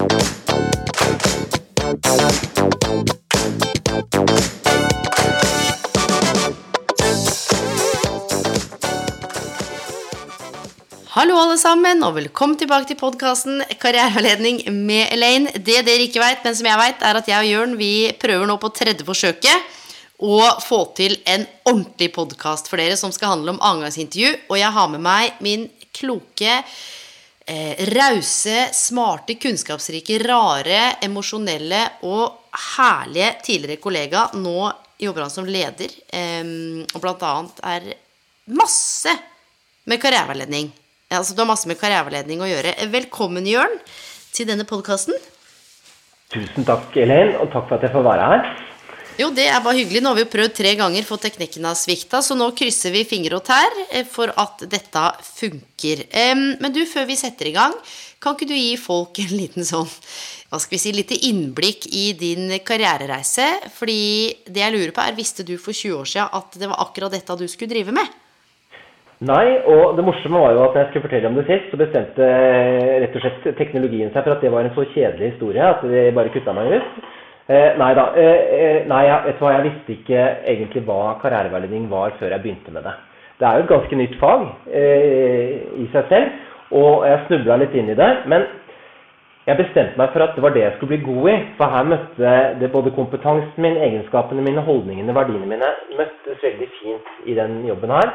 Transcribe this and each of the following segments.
Hallo, alle sammen, og velkommen tilbake til podkasten Karriereveiledning med Elaine. Det dere ikke veit, men som jeg veit, er at jeg og Jørn vi prøver nå på tredje forsøket å få til en ordentlig podkast for dere som skal handle om avgangsintervju. Og jeg har med meg min kloke, eh, rause, smarte, kunnskapsrike, rare, emosjonelle og herlige tidligere kollega. Nå jobber han som leder, eh, og blant annet er masse med karriereveiledning. Altså, du har masse med karriereveiledning å gjøre. Velkommen, Jørn, til denne podkasten. Tusen takk, Elaine, og takk for at jeg får være her. Jo, det er bare hyggelig. Nå har vi jo prøvd tre ganger, for teknikken har svikta, så nå krysser vi fingre og tær eh, for at dette funker. Men du, før vi setter i gang, kan ikke du gi folk en liten sånn hva skal vi si, lite innblikk i din karrierereise? Fordi det jeg lurer på, er visste du for 20 år siden at det var akkurat dette du skulle drive med? Nei, og det morsomme var jo at jeg skulle fortelle om det sist, så bestemte rett og slett teknologien seg for at det var en så kjedelig historie at de bare kutta meg ut. Eh, nei da. Eh, nei, vet du hva, jeg visste ikke egentlig hva karriereveiledning var før jeg begynte med det. Det er jo et ganske nytt fag eh, i seg selv, og jeg snubla litt inn i det. Men jeg bestemte meg for at det var det jeg skulle bli god i. For her møtte det både kompetansen min, egenskapene mine, holdningene, verdiene mine møttes veldig fint i den jobben her.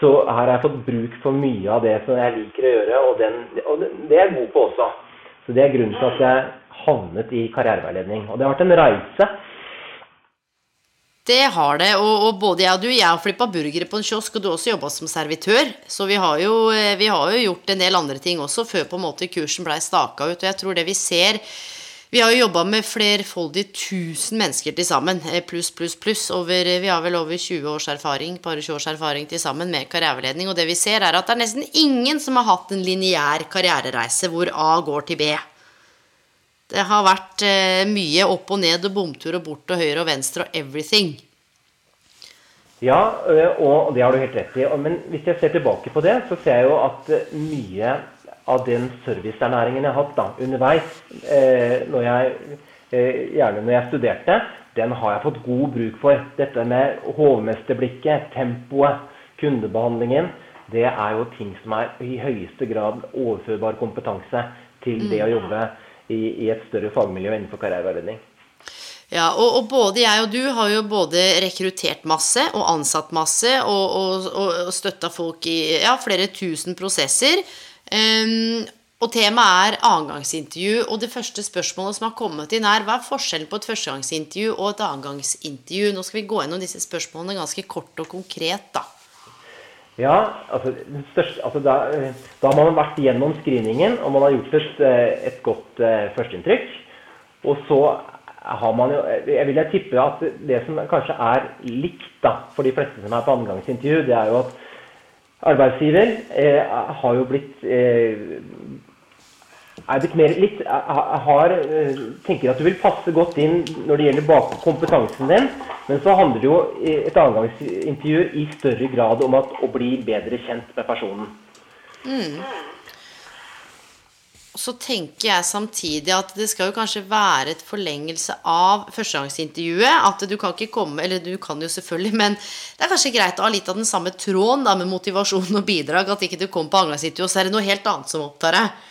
Så her har jeg fått bruk for mye av det som jeg liker å gjøre, og, den, og det er jeg god på også. Så det er grunnen til at jeg havnet i karriereveiledning. Og det har vært en reise. Det har det, og, og både jeg og du, jeg har flippa burgere på en kiosk, og du har også jobba som servitør. Så vi har, jo, vi har, jo, gjort en del andre ting også før på en måte kursen blei staka ut. Og jeg tror det vi ser vi har jo jobba med flerfoldig 1000 mennesker til sammen, pluss, pluss, pluss. Vi har vel over 20 års erfaring, bare 20 års erfaring til sammen med karriereveiledning. Og det vi ser, er at det er nesten ingen som har hatt en lineær karrierereise hvor A går til B. Det har vært eh, mye opp og ned og bomtur og bort og høyre og venstre og everything. Ja, og det har du helt rett i. Men hvis jeg ser tilbake på det, så ser jeg jo at mye av den serviceernæringen jeg har hatt da, underveis, eh, når jeg, eh, gjerne når jeg studerte, den har jeg fått god bruk for. Dette med hovmesterblikket, tempoet, kundebehandlingen, det er jo ting som er i høyeste grad overførbar kompetanse til det å mm. jobbe i, i et større fagmiljø innenfor karriereveiledning. Ja, og, og, både jeg og du har jo både rekruttert masse og ansatt masse og, og, og støtta folk i ja, flere tusen prosesser. Um, og temaet er annengangsintervju. Og det første spørsmålet som har kommet inn, er hva er forskjellen på et førstegangsintervju og et annengangsintervju? Nå skal vi gå gjennom disse spørsmålene ganske kort og konkret, da. Ja, altså, største, altså da, da, har man vært gjennom screeningen, og man har gjort et, eh, et godt uh, førsteinntrykk. Og så har man jo Jeg vil jeg tippe at det som kanskje er likt da, for de fleste som er på andregangsintervju, det er jo at arbeidsgiver eh, har jo blitt eh, er blitt mer litt har, eh, tenker at du vil passe godt inn når det gjelder bak kompetansen din, men så handler det jo et avgangsintervju i større grad om at, å bli bedre kjent med personen. Mm så tenker jeg samtidig at det skal jo kanskje være et forlengelse av førstegangsintervjuet. At du kan ikke komme Eller du kan jo selvfølgelig, men det er kanskje greit å ha litt av den samme tråden da, med motivasjon og bidrag. At ikke du kommer på avgangsintervju, og så er det noe helt annet som opptar deg.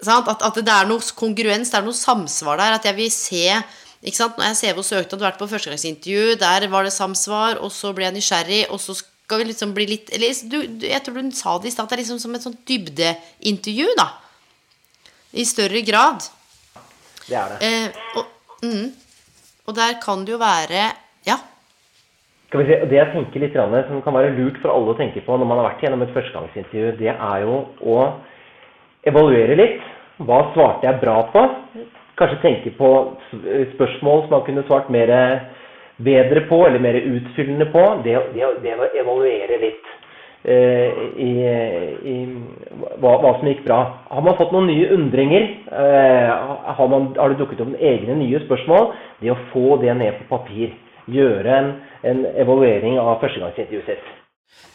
At, at, det er noe kongruens, det er noe samsvar der. At jeg vil se ikke sant? Når jeg ser hvor søkt at du har vært på førstegangsintervju, der var det samsvar, og så ble jeg nysgjerrig, og så skal vi liksom bli litt eller, du, Jeg tror du sa det i stad, det er liksom som et sånt dybdeintervju, da. I større grad. Det er det. Eh, og, mm, og, der kan det jo være Ja. skal vi se, Det jeg tenker litt, som kan være lurt for alle å tenke på når man har vært gjennom et førstegangsintervju, det er jo å evaluere litt. Hva svarte jeg bra på? Kanskje tenke på spørsmål som man kunne svart mer bedre på, eller mer utfyllende på. Det, det, det å evaluere litt. Eh, i, i hva, hva, som gikk bra. Har man fått noen nye undringer? Eh, har, man, har, det dukket opp egne nye spørsmål? Det å få det ned på papir. Gjøre en, en evaluering av førstegangsintervjuet sitt.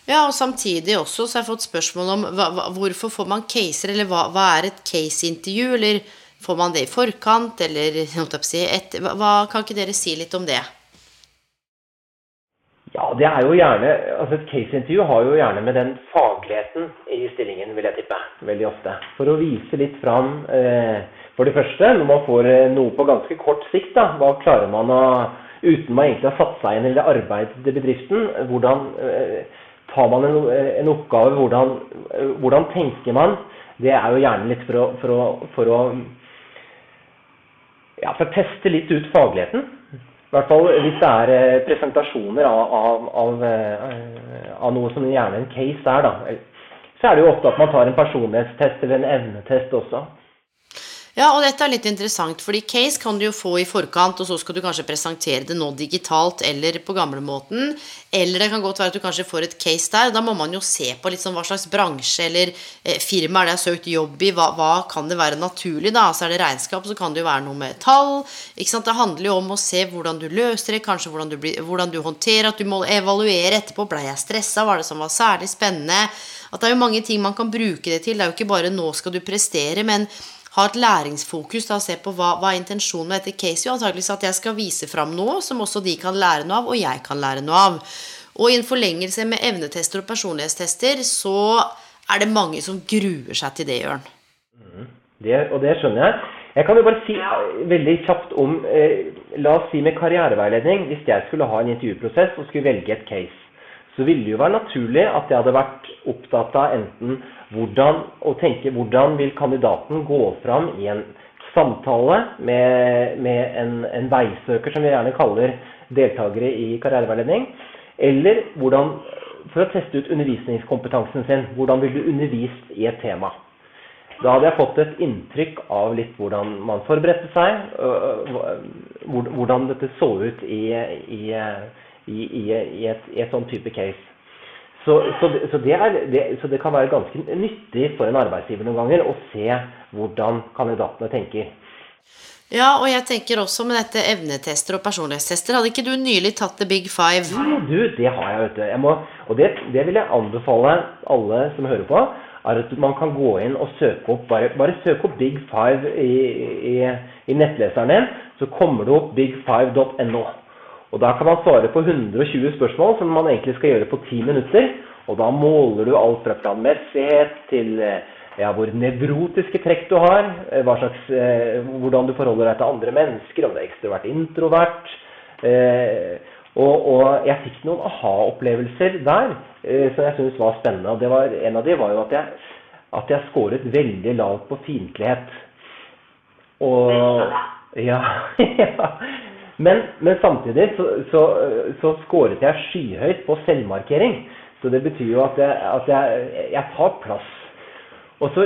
Ja, og samtidig også så har jeg fått spørsmål om hva, hva, hvorfor får man caser, eller hva, hva er et caseintervju, eller får man det i forkant, eller si, et, hva, Kan ikke dere si litt om det? Ja, det er jo gjerne altså Et caseintervju har jo gjerne med den fagligheten i stillingen, vil jeg tippe. Veldig ofte. For å vise litt fram eh, For det første, når man får eh, noe på ganske kort sikt, da, hva klarer man å Uten man egentlig har satt seg inn i arbeidet til bedriften, hvordan eh, tar man en, en oppgave, hvordan, eh, hvordan, tenker man? Det er jo gjerne litt for å, for å, for å ja, for å teste litt ut fagligheten. I hvert fall hvis det er eh, presentasjoner av, av, av, eh, av, noe som gjerne en case er, da. Så er det jo ofte at man tar en personlighetstest eller en evnetest også. Ja, og dette er litt interessant, fordi case kan du jo få i forkant, og så skal du kanskje presentere det nå digitalt eller på gamlemåten. Eller det kan godt være at du kanskje får et case der. Da må man jo se på litt sånn hva slags bransje eller eh, firma er det jeg har søkt jobb i. Hva, hva, kan det være naturlig, da? Så er det regnskap, så kan det jo være noe med tall. Ikke sant? Det handler jo om å se hvordan du løser det, kanskje hvordan du, blir, hvordan du håndterer at du må evaluere etterpå. Ble jeg stressa? Var det som var særlig spennende? At det er jo mange ting man kan bruke det til. Det er jo ikke bare 'nå skal du prestere', men ha et læringsfokus da, se på hva, hva er intensjonen med dette caset. Antakeligvis at jeg skal vise fram noe som også de kan lære noe av, og jeg kan lære noe av. Og i en forlengelse med evnetester og personlighetstester, så er det mange som gruer seg til det, Jørn. Mm, det, og det skjønner jeg. Jeg kan jo bare si veldig kjapt om eh, La oss si med karriereveiledning. Hvis jeg skulle ha en intervjuprosess og skulle velge et case, så ville det jo være naturlig at jeg hadde vært opptatt av enten hvordan, og tenke hvordan vil kandidaten gå fram i en samtale med, med en, en, veisøker, som vi gjerne kaller deltakere i karriereveiledning, eller hvordan, for å teste ut undervisningskompetansen sin. Hvordan vil du undervist i et tema? Da hadde jeg fått et inntrykk av litt hvordan man forberedte seg, hvordan dette så ut i, i i, i, et, et sånn type case. Så, så, så, det er, det, så, det kan være ganske nyttig for en arbeidsgiver noen ganger å se hvordan kandidatene tenker. Ja, og jeg tenker også med dette evnetester og personlighetstester. Hadde ikke du nylig tatt The Big Five? Ja, du, det har jeg, vet du. Jeg må, og det, det, vil jeg anbefale alle som hører på. er at Man kan gå inn og søke opp bare, bare søke opp Big Five i, i, i nettleseren din. Så kommer det opp big5.no. Og Da kan man svare på 120 spørsmål som man egentlig skal gjøre på 10 minutter. Og da måler du alt fra planmessighet til eh, ja, hvor nevrotiske trekk du har, eh, slags, eh, hvordan du forholder deg til andre mennesker, om det er ekstrovert, introvert. Eh, og, og, jeg fikk noen aha-opplevelser der eh, som jeg syntes var spennende. og var, En av de var jo at jeg, at jeg scoret veldig lavt på fiendtlighet. Og ja, ja. Men, men samtidig så, så, så skåret jeg skyhøyt på selvmarkering. Så det betyr jo at jeg, at jeg, jeg tar plass.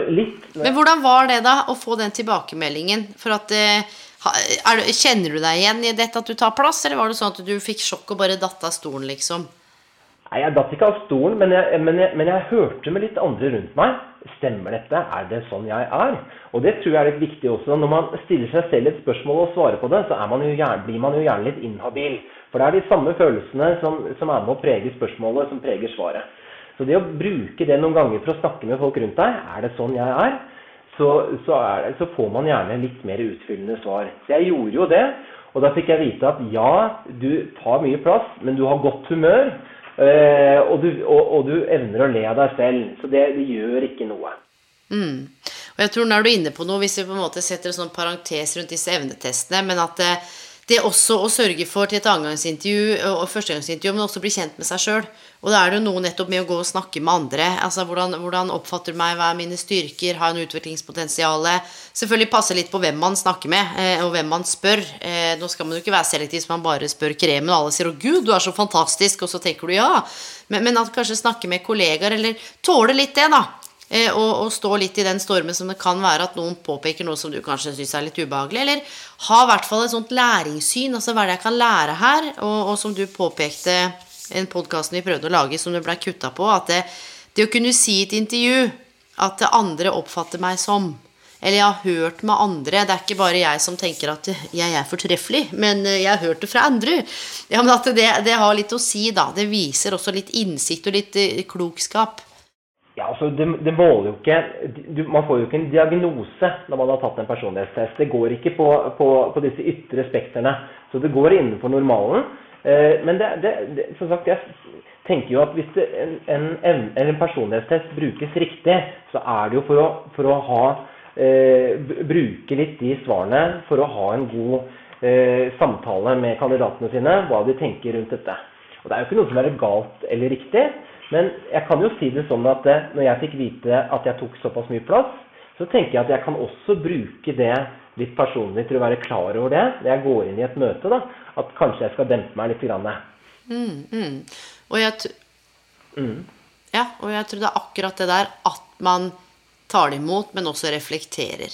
Litt Men hvordan var det, da, å få den tilbakemeldingen? For at eh, er, Kjenner du deg igjen i dette at du tar plass, eller var det sånn at du fikk sjokk og bare datt av stolen, liksom? Nei, Jeg datt ikke av stolen, men jeg, men, jeg, men jeg, hørte med litt andre rundt meg. Stemmer dette? Er det sånn jeg er? Og det tror jeg er litt viktig også. Når man stiller seg selv et spørsmål og svarer på det, så man gjerne, blir man jo gjerne litt inhabil. For det er de samme følelsene som, som er med å prege spørsmålet, som preger svaret. Så det å bruke det noen ganger for å snakke med folk rundt deg, er det sånn jeg er? Så, så, er det, så får man gjerne litt mer utfyllende svar. Så jeg gjorde jo det. Og da fikk jeg vite at ja, du tar mye plass, men du har godt humør. Uh, og, du, og, og, du, evner å le av deg selv. Så det, det gjør ikke noe. Mm. Og jeg tror Nå er du inne på noe, hvis vi på en måte setter en sånn parentes rundt disse evnetestene, men at det, det også å sørge for til et angangsintervju og førstegangsintervju, men også bli kjent med seg sjøl. Og da er det jo noe nettopp med å gå og snakke med andre. Altså hvordan, hvordan oppfatter du meg, hva er mine styrker, har en utviklingspotensial? Selvfølgelig passe litt på hvem man snakker med, eh, og hvem man spør. Eh, nå skal man jo ikke være selektiv så man bare spør kremen, og alle sier 'Å, gud, du er så fantastisk', og så tenker du ja. Men, men at kanskje snakke med kollegaer, eller tåle litt det, da. Eh, og, og, stå litt i den stormen som det kan være at noen påpeker noe som du kanskje syns er litt ubehagelig. Eller ha i hvert fall et sånt læringssyn. Altså hva er det jeg kan lære her? Og, og som du påpekte en podkasten vi prøvde å lage som det ble kutta på, at det, det, å kunne si i et intervju at andre oppfatter meg som eller jeg har hørt med andre. Det er ikke bare jeg som tenker at jeg er fortreffelig, men jeg har hørt det fra andre. Ja, men at det, det har litt å si, da. Det viser også litt innsikt og litt eh, klokskap. Ja, altså det, det måler jo ikke du, Man får jo ikke en diagnose når man har tatt en personlighetstest. Det går ikke på, på, på disse ytre spekterne. Så det går innenfor normalen. Eh, men det, det, som sagt, jeg tenker jo at hvis en, en, en, personlighetstest brukes riktig, så er det jo for å, for å ha eh, bruke litt de svarene for å ha en god eh, samtale med kandidatene sine, hva de tenker rundt dette. Og Det er jo ikke noe som er galt eller riktig. Men jeg kan jo si det sånn at eh, når jeg fikk vite at jeg tok såpass mye plass, så tenker jeg at jeg kan også bruke det litt personlig til å være klar over det når jeg går inn i et møte. da, At kanskje jeg skal dempe meg litt. Grann. Mm, mm. Og, jeg mm. ja, og jeg tror det er akkurat det der at man tar det imot, men også reflekterer.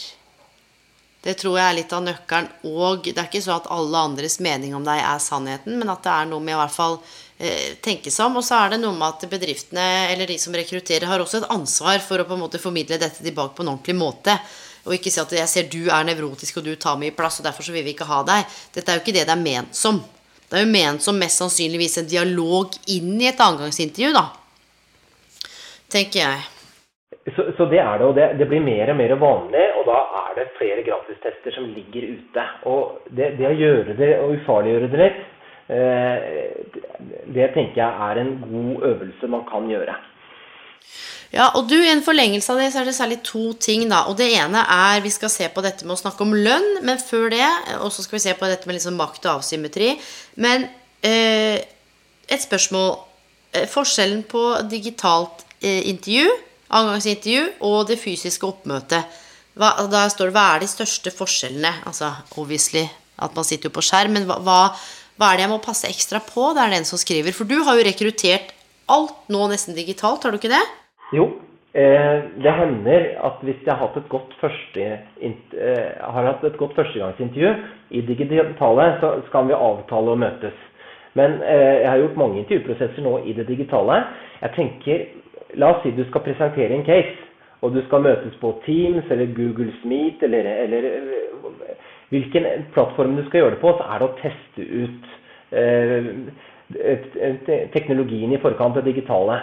Det tror jeg er litt av nøkkelen. Og det er ikke så at alle andres mening om deg er sannheten, men at det er noe med i hvert fall eh, tenke seg om. Og så er det noe med at bedriftene, eller de som rekrutterer, har også et ansvar for å på en måte formidle dette tilbake på en ordentlig måte. Og ikke si at 'jeg ser du er nevrotisk, og du tar mye plass, og derfor så vil vi ikke ha deg'. Dette er jo ikke det det er ment som. Det er jo ment som mest sannsynligvis en dialog inn i et annengangsintervju, da. Tenker jeg. Så, så, det er det, og det, det, blir mer og mer vanlig. Og da er det flere gratistester som ligger ute. Og det, det å gjøre det og ufarliggjøre det litt, eh, det tenker jeg er en god øvelse man kan gjøre. Ja, og du, I en forlengelse av det så er det særlig to ting. da, og Det ene er vi skal se på dette med å snakke om lønn. Men før det og så skal vi se på dette med liksom makt og avsymmetri. Men eh, et spørsmål. Eh, forskjellen på digitalt eh, intervju avgangsintervju og det fysiske oppmøtet. Hva, da står det hva er de største forskjellene? Altså obviously at man sitter jo på skjerm, men hva, hva, er det jeg må passe ekstra på? Det er den som skriver. For du har jo rekruttert alt nå nesten digitalt, har du ikke det? Jo. Eh, det hender at hvis jeg har hatt et godt, første, eh, har hatt et godt førstegangsintervju i digitale, så skal vi avtale å møtes. Men eh, jeg har gjort mange intervjuprosesser nå i det digitale. Jeg tenker La oss si du skal presentere en case, og du skal møtes på Teams eller Google Meet eller, eller hvilken plattform du skal gjøre det på, så er det å teste ut eh, teknologien i forkant, det digitale.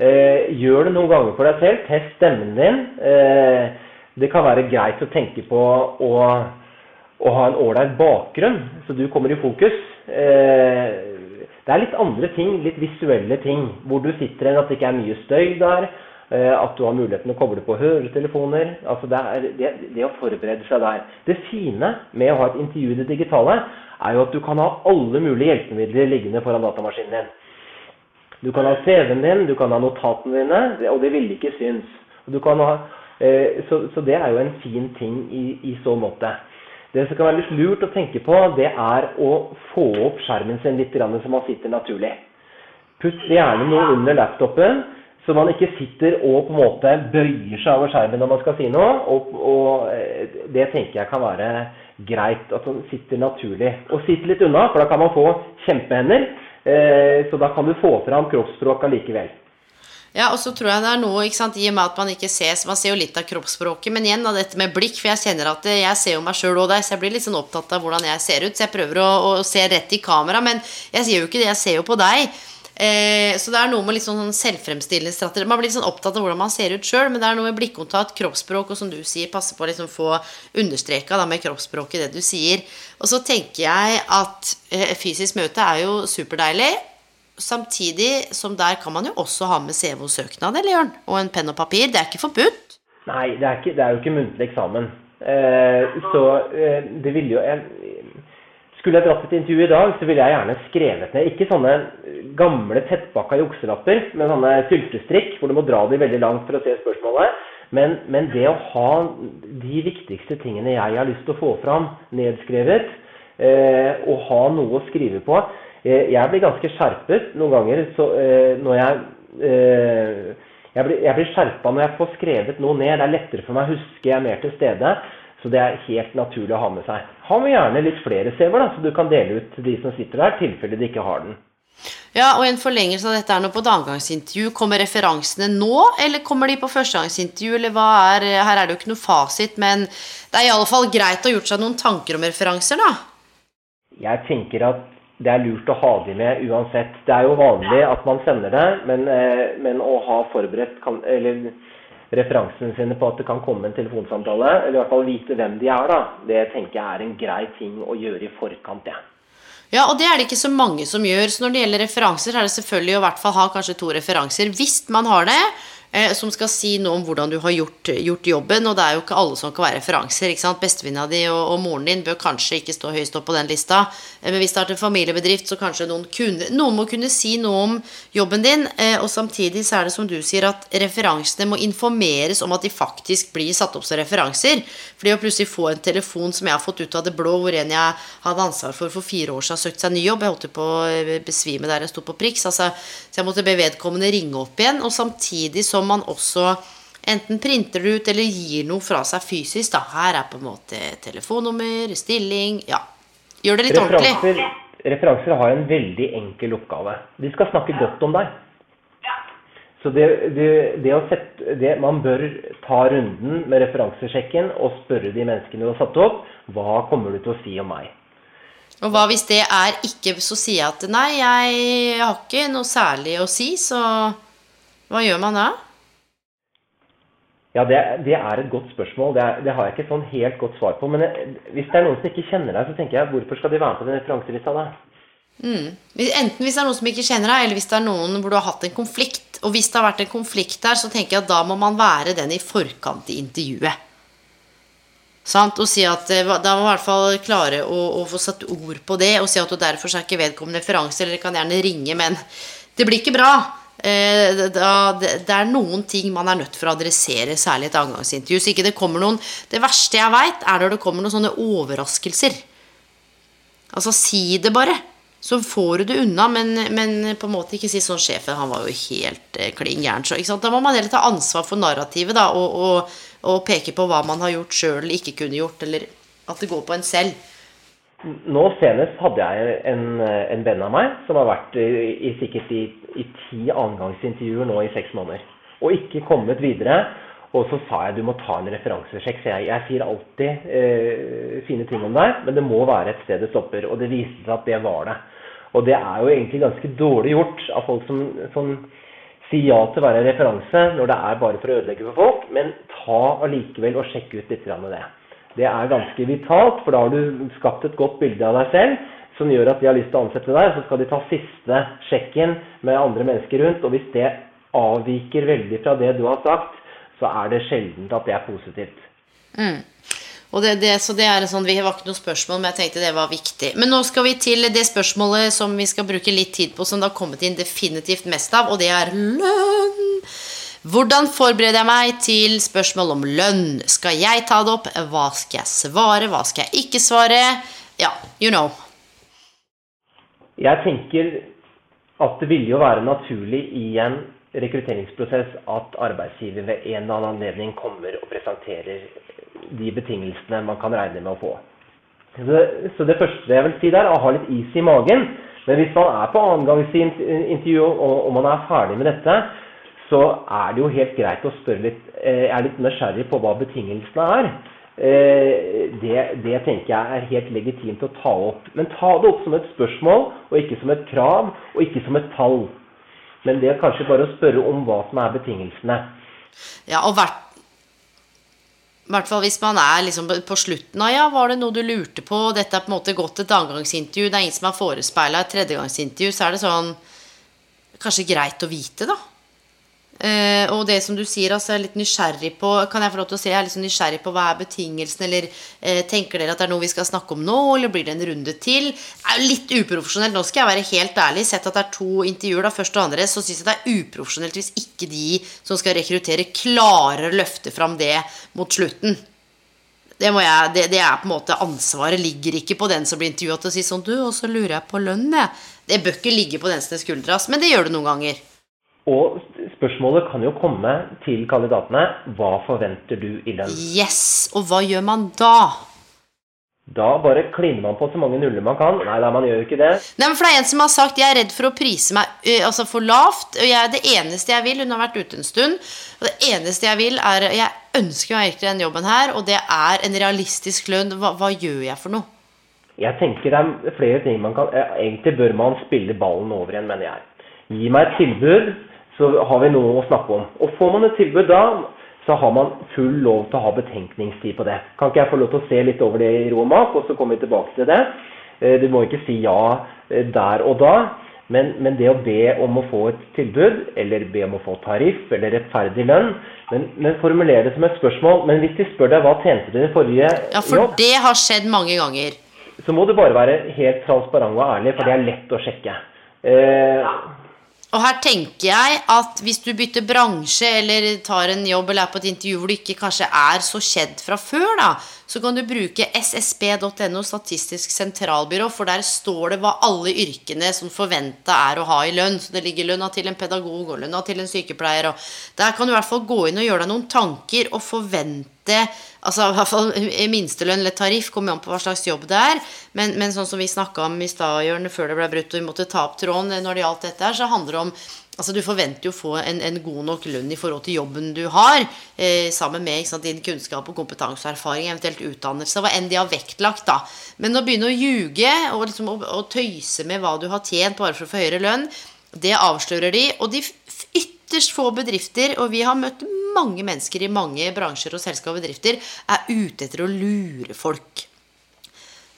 Eh, gjør det noen ganger for deg selv. Test stemmen din. Eh, det kan være greit å tenke på å, å ha en ålreit bakgrunn, så du kommer i fokus. Eh, det er litt andre ting, litt visuelle ting, hvor du sitter enn at det ikke er mye støy der. Eh, at du har muligheten å koble på høretelefoner. altså det, er, det, det, å forberede seg der. Det fine med å ha et intervju i det digitale, er jo at du kan ha alle mulige hjelpemidler liggende foran datamaskinen din. Du kan ha CV-en din, du kan ha notatene dine, og det ville ikke synes. Ha, eh, så, så, det er jo en fin ting i, i så måte. Det som kan være litt lurt å tenke på, det er å få opp skjermen sin litt så man sitter naturlig. Putt gjerne noe under laptopen, så man ikke sitter og på en måte bøyer seg over skjermen når man skal si noe. Og, og eh, det tenker jeg kan være greit, at man sitter naturlig. Og sitt litt unna, for da kan man få kjempehender. Eh, så da kan du få fram kroppsspråk allikevel. Ja, og så tror jeg det er noe, ikke sant, i og med at man ikke ses Man ser jo litt av kroppsspråket, men igjen av dette med blikk. For jeg kjenner at jeg ser jo meg sjøl òg der, så jeg blir litt sånn opptatt av hvordan jeg ser ut. Så jeg prøver å, å se rett i kamera, men jeg sier jo ikke det. Jeg ser jo på deg. Eh, så det er noe med litt sånn selvfremstillende strategi. Man blir litt sånn opptatt av hvordan man ser ut sjøl, men det er noe med blikkontakt, kroppsspråk, og som du sier, passe på å liksom få understreka med kroppsspråket det du sier. Og så tenker jeg at eh, fysisk møte er jo superdeilig. Samtidig som der kan man jo også ha med CV og søknad, eller Jørn? Og en penn og papir. Det er ikke forbudt? Nei, det er, ikke, det er jo ikke muntlig eksamen. Eh, så eh, det ville jo jeg, skulle jeg dratt et intervju i dag, så ville jeg gjerne skrevet ned ikke sånne gamle tettpakka jukselapper med sånne syltestrikk hvor du må dra de veldig langt for å se spørsmålet. Men, men, det å ha de viktigste tingene jeg har lyst til å få fram nedskrevet, eh, og ha noe å skrive på Jeg blir ganske skjerpet noen ganger så, eh, når jeg eh, jeg blir, jeg blir skjerpa når jeg får skrevet noe ned. Det er lettere for meg å huske, jeg er mer til stede. Så det er helt naturlig å ha med seg. Ha med gjerne litt flere CV-er, så du kan dele ut til de som sitter der, i tilfelle de ikke har den. Ja, og en forlengelse av dette er nå på et. Kommer referansene nå, eller kommer de på førstegangsintervju, eller hva er Her er det jo ikke noe fasit, men det er i alle fall greit å ha gjort seg noen tanker om referanser, da? Jeg tenker at det er lurt å ha de med uansett. Det er jo vanlig at man sender det, men, eh, men å ha forberedt kan, eller referansene sine på at det kan komme en telefonsamtale, eller i hvert fall vite hvem de er, da, det tenker jeg er en grei ting å gjøre i forkant. Ja. Ja, og det er det ikke så mange som gjør. Så når det gjelder referanser, er det selvfølgelig å i hvert fall ha kanskje to referanser. Hvis man har det, som skal si noe om hvordan du har gjort, gjort, jobben. Og det er jo ikke alle som kan være referanser. ikke sant? Bestevenninna di og, og, moren din bør kanskje ikke stå høyest opp på den lista. Eh, men hvis det er en familiebedrift, så kanskje noen, kunne, noen må kunne si noe om jobben din. Eh, og samtidig så er det som du sier, at referansene må informeres om at de faktisk blir satt opp som referanser. Fordi å plutselig få en telefon som jeg har fått ut av det blå, hvor en jeg hadde ansvar for for fire år siden, har søkt seg ny jobb Jeg holdt på å besvime der jeg sto på Prix. Altså, så jeg måtte be vedkommende ringe opp igjen. Og samtidig så som man også enten printer ut eller gir noe fra seg fysisk. Da. Her er på en måte telefonnummer, stilling Ja. Gjør det litt referanser, ordentlig. Referanser har en veldig enkel oppgave. De skal snakke godt om deg. Så det, det, det sette, det, Man bør ta runden med referansesjekken og spørre de menneskene du har satt opp, hva kommer du til å si om meg? Og hva hvis det er ikke, så sier jeg at nei, jeg har ikke noe særlig å si, så hva gjør man da? Ja, det, det, er et godt spørsmål. Det, er, det, har jeg ikke sånn helt godt svar på. Men hvis det er noen som ikke kjenner deg, så tenker jeg hvorfor skal de være med på den referanselista da? Mm. Enten hvis det er noen som ikke kjenner deg, eller hvis det er noen hvor du har hatt en konflikt. Og hvis det har vært en konflikt der, så tenker jeg at da må man være den i forkant i intervjuet. Sant? Og si at eh, Da må man i hvert fall klare å, å, få satt ord på det, og si at derfor er ikke vedkommende referanse, eller kan gjerne ringe, men det blir ikke bra. Eh, det er noen ting man er nødt for å adressere, særlig et avgangsintervju. Så ikke det kommer noen Det verste jeg veit, er når det kommer noen sånne overraskelser. Altså, si det bare. Så får du det unna, men, men på en måte ikke si sånn Sjefen, han var jo helt eh, klin gæren. Da må man heller ta ansvar for narrativet da, og, og, og peke på hva man har gjort sjøl eller ikke kunne gjort, eller at det går på en selv. Nå senest hadde jeg en, en venn av meg som har vært i, i sikkert i, i ti angangsintervjuer nå i seks måneder. Og ikke kommet videre. Og så sa jeg du må ta en referansesjekk. Så jeg, jeg sier alltid eh, fine ting om deg, men det må være et sted det stopper. Og det viste seg at det var det. Og det er jo egentlig ganske dårlig gjort av folk som, som sier ja til å være referanse når det er bare for å ødelegge for folk, men ta allikevel og sjekk ut litt av det. Det er ganske vitalt, for da har du skapt et godt bilde av deg selv som gjør at de har lyst til å ansette deg. Så skal de ta siste sjekken med andre mennesker rundt. Og hvis det avviker veldig fra det du har sagt, så er det sjelden at det er positivt. Mm. Det, det, så det er sånn, Vi var ikke noe spørsmål, men jeg tenkte det var viktig. Men nå skal vi til det spørsmålet som vi skal bruke litt tid på, som det har kommet inn definitivt mest av, og det er lønn. Hvordan forbereder jeg meg til spørsmål om lønn? Skal jeg ta det opp? Hva skal jeg svare? Hva skal jeg ikke svare? Ja, you know. Jeg tenker at det ville jo være naturlig i en rekrutteringsprosess at arbeidsgiver ved en eller annen anledning kommer og presenterer de betingelsene man kan regne med å få. Så det første jeg vil si der, er å ha litt is i magen. Men hvis man er på annengangsintervju og man er ferdig med dette, så er det jo helt greit å spørre litt Jeg eh, er litt nysgjerrig på hva betingelsene er. Eh, det, det, tenker jeg er helt legitimt å ta opp. Men ta det opp som et spørsmål, og ikke som et krav, og ikke som et tall. Men det er kanskje bare å spørre om hva som er betingelsene. Ja, og hvert hvert fall hvis man er liksom på slutten av ja, var det noe du lurte på, dette er på en måte gått et andregangsintervju, det er ingen som har forespeila et tredjegangsintervju, så er det sånn Kanskje greit å vite, da. Eh, og det som du sier, altså, jeg er litt nysgjerrig på Kan jeg få lov til å si jeg er litt sånn nysgjerrig på hva er betingelsen, eller uh, tenker dere at det er noe vi skal snakke om nå, eller blir det en runde til? Det er jo litt uprofesjonelt. Nå skal jeg være helt ærlig. Sett at det er to intervjuer, da, første og andre, så syns jeg det er uprofesjonelt hvis ikke de som skal rekruttere, klarer å løfte fram det mot slutten. Det, jeg, det, det, er på en måte Ansvaret ligger ikke på den som blir intervjua til å si sånn Du, og så lurer jeg på lønn, jeg. Det bør ikke ligge på den som skuldra, men det gjør det noen ganger. Og spørsmålet kan jo komme til kandidatene hva forventer du i lønn? Yes, Og hva gjør man da? Da bare kliner man på så mange nuller man kan. Nei, nei man gjør jo ikke det. Nei, men for det er en som har sagt jeg er redd for å prise meg altså for lavt. Og jeg, det eneste jeg vil Hun har vært ute en stund. Og det eneste jeg vil, er Jeg ønsker meg virkelig den jobben her, og det er en realistisk lønn. Hva, hva gjør jeg for noe? Jeg tenker det er flere ting man kan Egentlig bør man spille ballen over igjen, mener jeg. Gi meg et tilbud så har vi noe å snakke om. Og får man et tilbud da, så har man full lov til å ha betenkningstid på det. Kan ikke jeg få lov til å se litt over det i ro og mak, og så kommer vi tilbake til det? Eh, du må ikke si ja eh, der og da. Men, men, det å be om å få et tilbud, eller be om å få tariff eller rettferdig lønn men, men formulere det som et spørsmål. Men hvis de spør deg hva tjente du i forrige jobb Ja, for jobb, det har skjedd mange ganger. Så må du bare være helt transparent og ærlig, for det er lett å sjekke. Eh. Og her tenker jeg at hvis du bytter bransje eller tar en jobb eller er på et intervju hvor du ikke kanskje er så kjent fra før, da, så kan du bruke ssb.no, Statistisk sentralbyrå, for der står det hva alle yrkene som forventa er å ha i lønn. Så det ligger lønna til en pedagog og lønna til en sykepleier. Og der kan du i hvert fall gå inn og gjøre deg noen tanker og forvente altså i hvert fall Minstelønn eller tariff kommer an på hva slags jobb det er. Men, men sånn som vi snakka om i stad, før det ble brutt og vi måtte ta opp tråden når det gjaldt dette her, så handler det om Altså Du forventer jo å få en, en, god nok lønn i forhold til jobben du har, eh, sammen med sant, din kunnskap og kompetanse og erfaring, eventuelt utdannelse, hva enn de har vektlagt. da. Men å begynne å ljuge og, liksom, å, å tøyse med hva du har tjent bare for å få høyere lønn, det avslører de. Og de ytterst få bedrifter, og vi har møtt mange mennesker i mange bransjer og selskap og bedrifter, er ute etter å lure folk.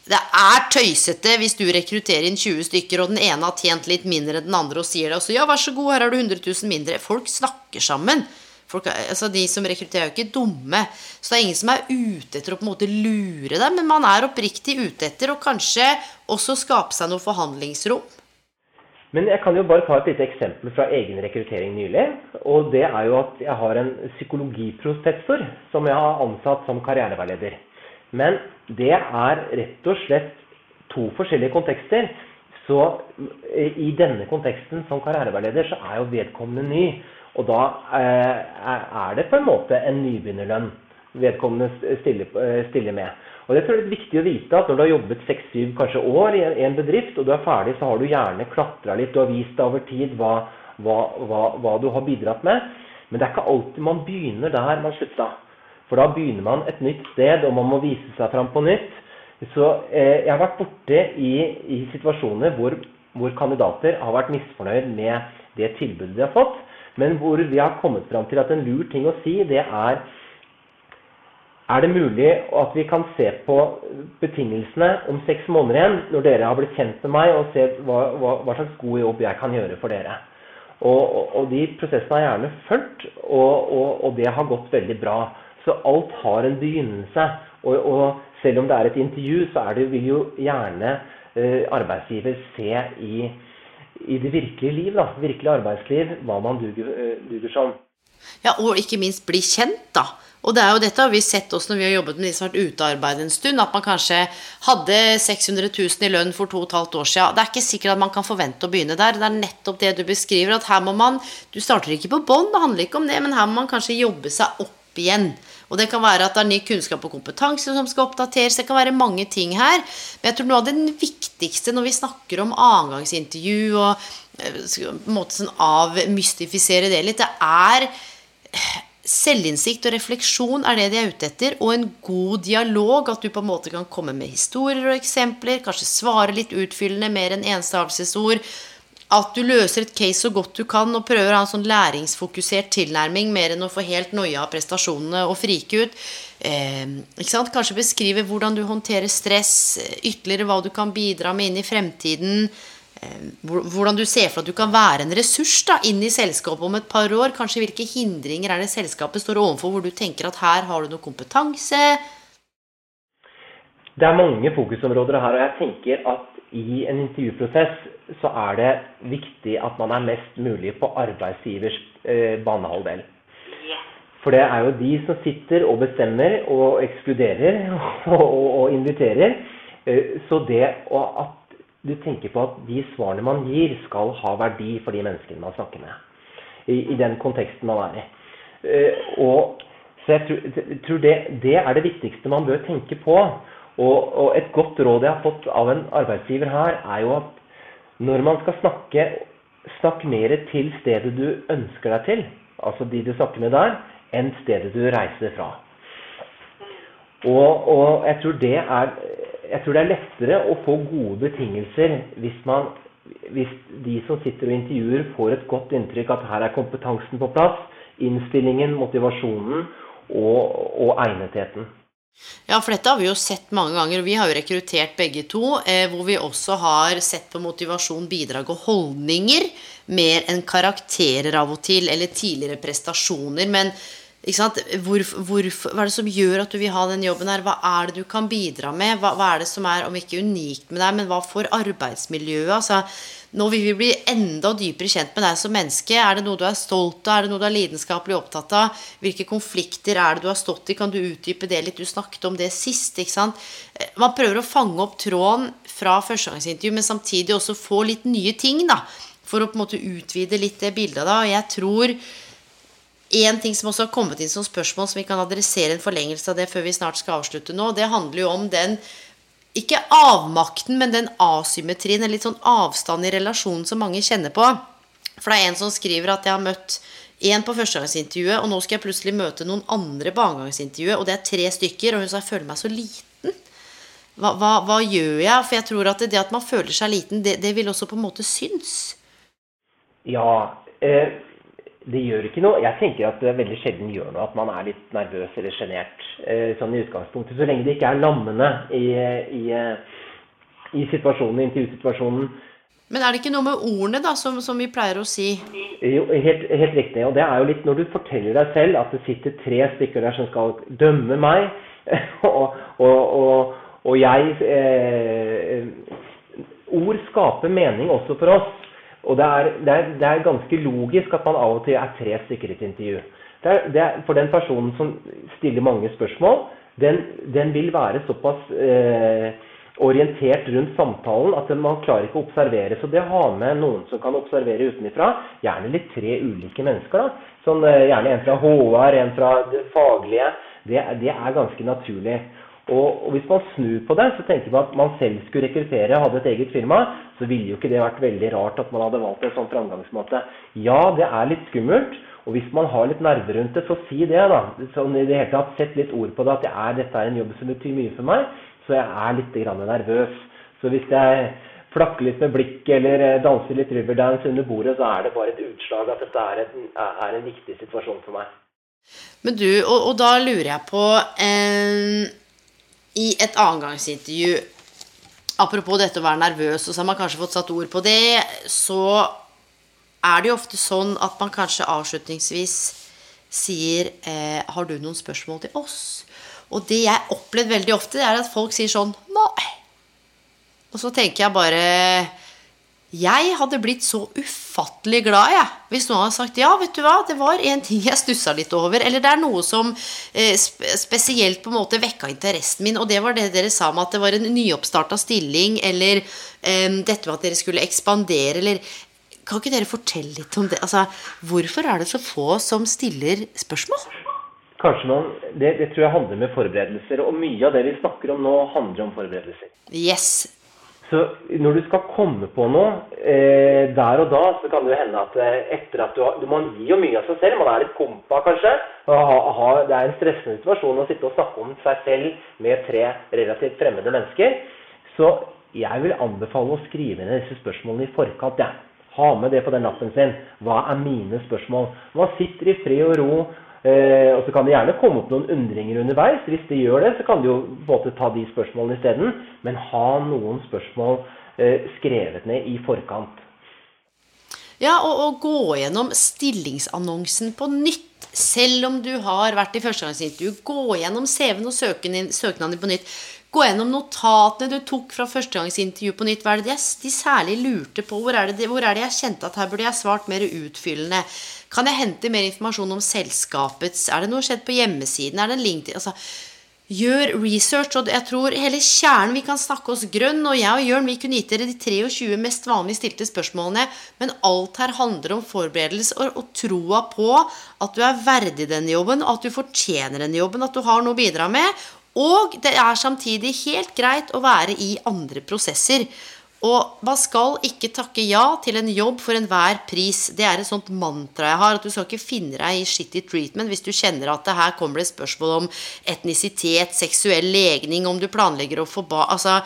Det er tøysete hvis du rekrutterer inn 20 stykker, og den ene har tjent litt mindre enn den andre og sier det. også. ja, vær så god, her har du 100 000 mindre. Folk snakker sammen. Folk, altså De som rekrutterer, er jo ikke dumme. Så det er ingen som er ute etter å på en måte lure deg, men man er oppriktig ute etter å kanskje også skape seg noe forhandlingsrom. Men jeg kan jo bare ta et lite eksempel fra egen rekruttering nylig. Og det er jo at jeg har en psykologiprofessor som jeg har ansatt som karriereveileder. Men det er rett og slett to forskjellige kontekster. Så i denne konteksten som karriereveileder så er jo vedkommende ny. Og da eh, er det på en måte en nybegynnerlønn vedkommende eh, stiller med. Og det er litt viktig å vite at Når du har jobbet seks-syv kanskje år i en bedrift, og du er ferdig, så har du gjerne klatra litt. Du har vist deg over tid hva, hva, hva, hva, du har bidratt med. Men det er ikke alltid man begynner der man slutta. For da begynner man et nytt sted, og man må vise seg fram på nytt. Så eh, jeg har vært borte i, i situasjoner hvor, hvor, kandidater har vært misfornøyd med det tilbudet de har fått, men hvor vi har kommet fram til at en lur ting å si, det er er det mulig at vi kan se på betingelsene om seks måneder igjen, når dere har blitt kjent med meg, og se hva, hva, hva slags god jobb jeg kan gjøre for dere? Og, og, og de prosessene har jeg gjerne fulgt, og, og, det har gått veldig bra. Så alt har en begynnelse. Og, selv om det er et intervju, så det, vil jo gjerne eh, arbeidsgiver se i, i, det virkelige liv, da, virkelig arbeidsliv, hva man duger, eh, duger som. Ja, og ikke minst bli kjent, da. Og det er jo dette har vi sett også når vi har jobbet med de som har vært ute av arbeid en stund, at man kanskje hadde 600 000 i lønn for to og et halvt år siden. Det er ikke sikkert at man kan forvente å begynne der. Det er nettopp det du beskriver, at her må man Du starter ikke på bånn, det handler ikke om det, men her må man kanskje jobbe seg opp igjen. Og det kan være at det er ny kunnskap og kompetanse som skal oppdateres. Det kan være mange ting her. Men jeg tror noe av det viktigste når vi snakker om annengangsintervju og eh, på en måte sånn avmystifisere det litt, det er selvinnsikt og refleksjon er det de er ute etter, og en god dialog. At du på en måte kan komme med historier og eksempler, kanskje svare litt utfyllende mer enn enstavelsesord. At du løser et case så godt du kan og prøver å ha en sånn læringsfokusert tilnærming mer enn å få helt noia av prestasjonene og frike ut. Eh, Kanskje beskrive hvordan du håndterer stress, ytterligere hva du kan bidra med inn i fremtiden. Eh, hvordan du ser for at du kan være en ressurs da, inn i selskapet om et par år. Kanskje hvilke hindringer er det selskapet står overfor, hvor du tenker at her har du noe kompetanse? Det er mange fokusområder her, og jeg tenker at i en intervjuprosess så er det viktig at man er mest mulig på arbeidsgivers eh, banehalvdel. For det er jo de som sitter og bestemmer og ekskluderer og, og, og inviterer. Eh, så det at du tenker på at de svarene man gir, skal ha verdi for de menneskene man snakker med. I, i den konteksten man er i. Eh, og, så jeg tror, det, det, er det viktigste man bør tenke på. Og, og, et godt råd jeg har fått av en arbeidsgiver her, er jo at når man skal snakke, snakk mer til stedet du ønsker deg til, altså de du snakker med der, enn stedet du reiser fra. Og, og jeg, tror det er, jeg, tror det er, lettere å få gode betingelser hvis, man, hvis de som sitter og intervjuer, får et godt inntrykk at her er kompetansen på plass, innstillingen, motivasjonen og, og egnetheten. Ja, for dette har vi jo sett mange ganger, og vi har jo rekruttert begge to, eh, hvor vi også har sett på motivasjon, bidrag og holdninger mer enn karakterer av og til, eller tidligere prestasjoner. Men hvor, hvor, hva er det som gjør at du vil ha den jobben her? Hva er det du kan bidra med? Hva, hva er det som er, om ikke unikt med deg, men hva for arbeidsmiljøet? Altså, nå vil vi bli enda dypere kjent med deg som menneske. Er det noe du er stolt av? Er det noe du er lidenskapelig opptatt av? Hvilke konflikter er det du har stått i? Kan du utdype det litt? Du snakket om det sist. ikke sant? Eh, man prøver å fange opp tråden fra førstegangsintervju, men samtidig også få litt nye ting, da. For å på en måte utvide litt det bildet. da, Og jeg tror en ting som også har kommet inn som spørsmål, som vi kan adressere en forlengelse av det før vi snart skal avslutte nå, det handler jo om den ikke avmakten, men den asymmetrien, en litt sånn avstand i relasjonen som mange kjenner på. For det er en som skriver at jeg har møtt én på førstegangsintervjuet, og nå skal jeg plutselig møte noen andre på andregangsintervjuet, og det er tre stykker, og hun sa jeg føler meg så liten. Hva, hva, hva, gjør jeg? For jeg tror at det at man føler seg liten, det, det, vil også på en måte synes. Ja, eh, det gjør ikke noe. Jeg tenker at det veldig sjelden gjør noe at man er litt nervøs eller sjenert eh, sånn i utgangspunktet. Så lenge det ikke er lammende i, i, i situasjonen, intervjusituasjonen. Men er det ikke noe med ordene, da, som, som vi pleier å si? Jo, helt, helt, riktig. Og det er jo litt når du forteller deg selv at det sitter tre stykker der som skal dømme meg, og, og, og, og jeg eh, Ord skaper mening også for oss. Og det er, det, er, det er, ganske logisk at man av og til er tre stykker i et intervju. Er, for den personen som stiller mange spørsmål, den, den vil være såpass eh, orientert rundt samtalen at man klarer ikke å observere. Så det å ha med noen som kan observere utenfra, gjerne litt tre ulike mennesker, da. Sånn, eh, gjerne en fra HR, en fra det faglige, det, det er ganske naturlig. Og, Hvis man snur på det, så tenker man at man selv skulle rekruttere hadde et eget firma, så ville jo ikke det vært veldig rart at man hadde valgt en sånn framgangsmåte. Ja, det er litt skummelt. Og hvis man har litt nerver rundt det, så si det, da. Sånn i det hele tatt, Sett litt ord på det. At det er, dette er en jobb som betyr mye for meg, så jeg er litt nervøs. Så hvis jeg flakker litt med blikket eller eh, danser litt riverdance under bordet, så er det bare et utslag at dette er, et, er en viktig situasjon for meg. Men du, og, og da lurer jeg på eh i et annengangsintervju Apropos dette å være nervøs, og så har man kanskje fått satt ord på det, så er det jo ofte sånn at man kanskje avslutningsvis sier eh, 'Har du noen spørsmål til oss?' Og det jeg har opplevd veldig ofte, det er at folk sier sånn 'Nei'. Og så tenker jeg bare jeg hadde blitt så ufattelig glad jeg, hvis noen hadde sagt ja, vet du hva, det var en ting jeg stussa litt over. Eller det er noe som eh, spesielt på en måte vekka interessen min. Og det var det dere sa om at det var en nyoppstarta stilling, eller eh, dette med at dere skulle ekspandere, eller Kan ikke dere fortelle litt om det? Altså, hvorfor er det så få som stiller spørsmål? Kanskje man, det, det tror jeg handler med forberedelser. Og mye av det vi snakker om nå, handler om forberedelser. Yes, så når du skal komme på noe eh, der og da, så kan det jo hende at eh, etter at du har Man gir jo mye av seg selv. Man er litt kompa, kanskje. Ha, ha, det er en stressende situasjon å sitte og snakke om seg selv med tre relativt fremmede mennesker. Så jeg vil anbefale å skrive ned disse spørsmålene i forkant. Ja. Ha med det på den lappen sin. Hva er mine spørsmål? Man sitter i fred og ro Eh, og så kan det gjerne komme opp noen undringer underveis. Hvis det gjør det, så kan du jo både ta de spørsmålene isteden. Men ha noen spørsmål eh, skrevet ned i forkant. Ja, og, og gå gjennom stillingsannonsen på nytt. Selv om du har vært i førstegangsintervju, gå gjennom CV-en og søknaden din på nytt. Gå gjennom notatene du tok fra førstegangsintervju på nytt. Hva er det de særlig lurte på? Hvor er, det, hvor er det jeg kjente at her burde jeg svart mer utfyllende? Kan jeg hente mer informasjon om selskapets Er det noe skjedd på hjemmesiden? Er det en link til altså, Gjør research. Og jeg tror hele kjernen Vi kan snakke oss grønn, og jeg og Jørn vi kunne gitt dere de 23 mest vanlig stilte spørsmålene, men alt her handler om forberedelse og, og troa på at du er verdig denne jobben, at du fortjener denne jobben, at du har noe å bidra med. Og det er samtidig helt greit å være i andre prosesser. Og man skal ikke takke ja til en jobb for enhver pris. Det er et sånt mantra jeg har. At du skal ikke finne deg i shitty treatment hvis du kjenner at det her kommer det spørsmål om etnisitet, seksuell legning, om du planlegger å få ba... Altså,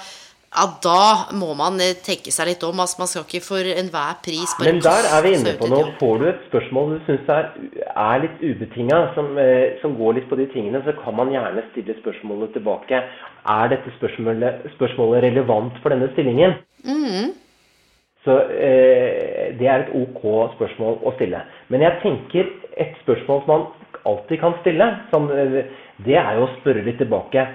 ja, da må man eh, tenke seg litt om. Altså, man skal ikke for enhver pris bare Men der er vi inne på noe. Får du et spørsmål du syns er, er, litt ubetinga, som, eh, som, går litt på de tingene, så kan man gjerne stille spørsmålet tilbake. Er dette spørsmålet, spørsmålet relevant for denne stillingen? Mm. Så eh, det er et ok spørsmål å stille. Men jeg tenker et spørsmål som man alltid kan stille, som, eh, det er jo å spørre litt tilbake.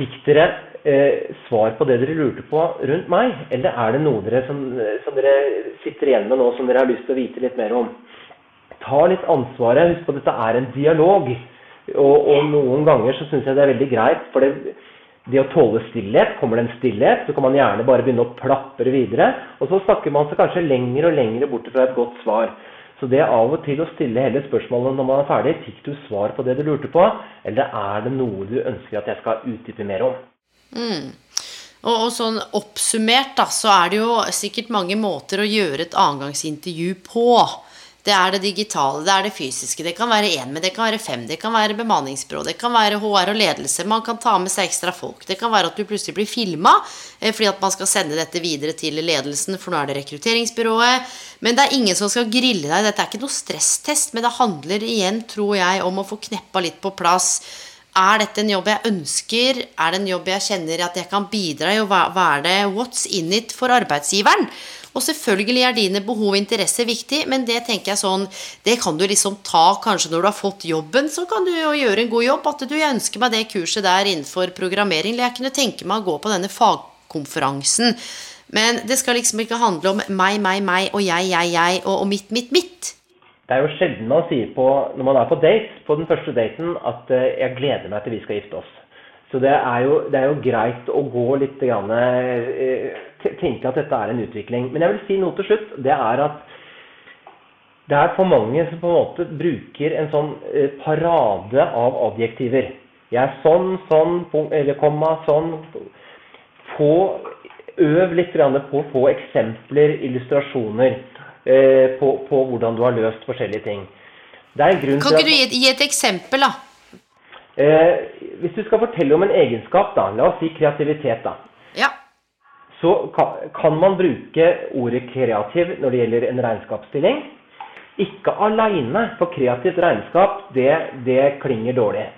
Fikk dere eh, svar på det dere lurte på rundt meg? Eller er det noe dere som, som, dere sitter igjen med nå som dere har lyst til å vite litt mer om? Ta litt ansvaret. Husk på at dette er en dialog. Og, og noen ganger så syns jeg det er veldig greit. For det, det å tåle stillhet, kommer det en stillhet, så kan man gjerne bare begynne å plapre videre. Og så snakker man seg kanskje lenger og lenger bort fra et godt svar. Så det av og til å stille hele spørsmålet når man er ferdig, fikk du svar på det du lurte på, eller er det noe du ønsker at jeg skal utdype mer om? Mm. Og, og, sånn oppsummert, da, så er det jo sikkert mange måter å gjøre et annengangsintervju på. Det er det digitale, det er det fysiske. Det kan være én med, det kan være fem, det kan være bemanningsbyrå, det kan være HR og ledelse. Man kan ta med seg ekstra folk. Det kan være at du plutselig blir filma eh, fordi at man skal sende dette videre til ledelsen, for nå er det rekrutteringsbyrået. Men det er ingen som skal grille deg. Dette er ikke noe stresstest, men det handler igjen, tror jeg, om å få kneppa litt på plass er dette en jobb jeg ønsker? Er det en jobb jeg kjenner at jeg kan bidra i? Og hva er det what's in it for arbeidsgiveren? Og selvfølgelig er dine behov og interesser viktig, men det tenker jeg sånn Det kan du liksom ta kanskje når du har fått jobben, så kan du jo gjøre en god jobb. At du ønsker meg det kurset der innenfor programmering, eller jeg kunne tenke meg å gå på denne fagkonferansen. Men det skal liksom ikke handle om meg, meg, meg og jeg, jeg, jeg og, og mitt, mitt, mitt. Det er jo sjelden man sier på, når man er på date, på den første daten, at uh, 'jeg gleder meg til vi skal gifte oss'. Så det er jo, det er jo greit å gå litt grann, uh, tenke at dette er en utvikling. Men jeg vil si noe til slutt. Det er at det er for mange som på en måte bruker en sånn uh, parade av adjektiver. Jeg er sånn, sånn, eller komma, sånn. Få, øv litt på å få eksempler, illustrasjoner. Eh, på, på, hvordan du har løst forskjellige ting. kan ikke du gi, et eksempel, da? Eh, hvis du skal fortelle om en egenskap, da, la oss si kreativitet, da. Så kan man bruke ordet kreativ når det gjelder en regnskapsstilling. Ikke aleine, for kreativt regnskap, det, det klinger dårlig.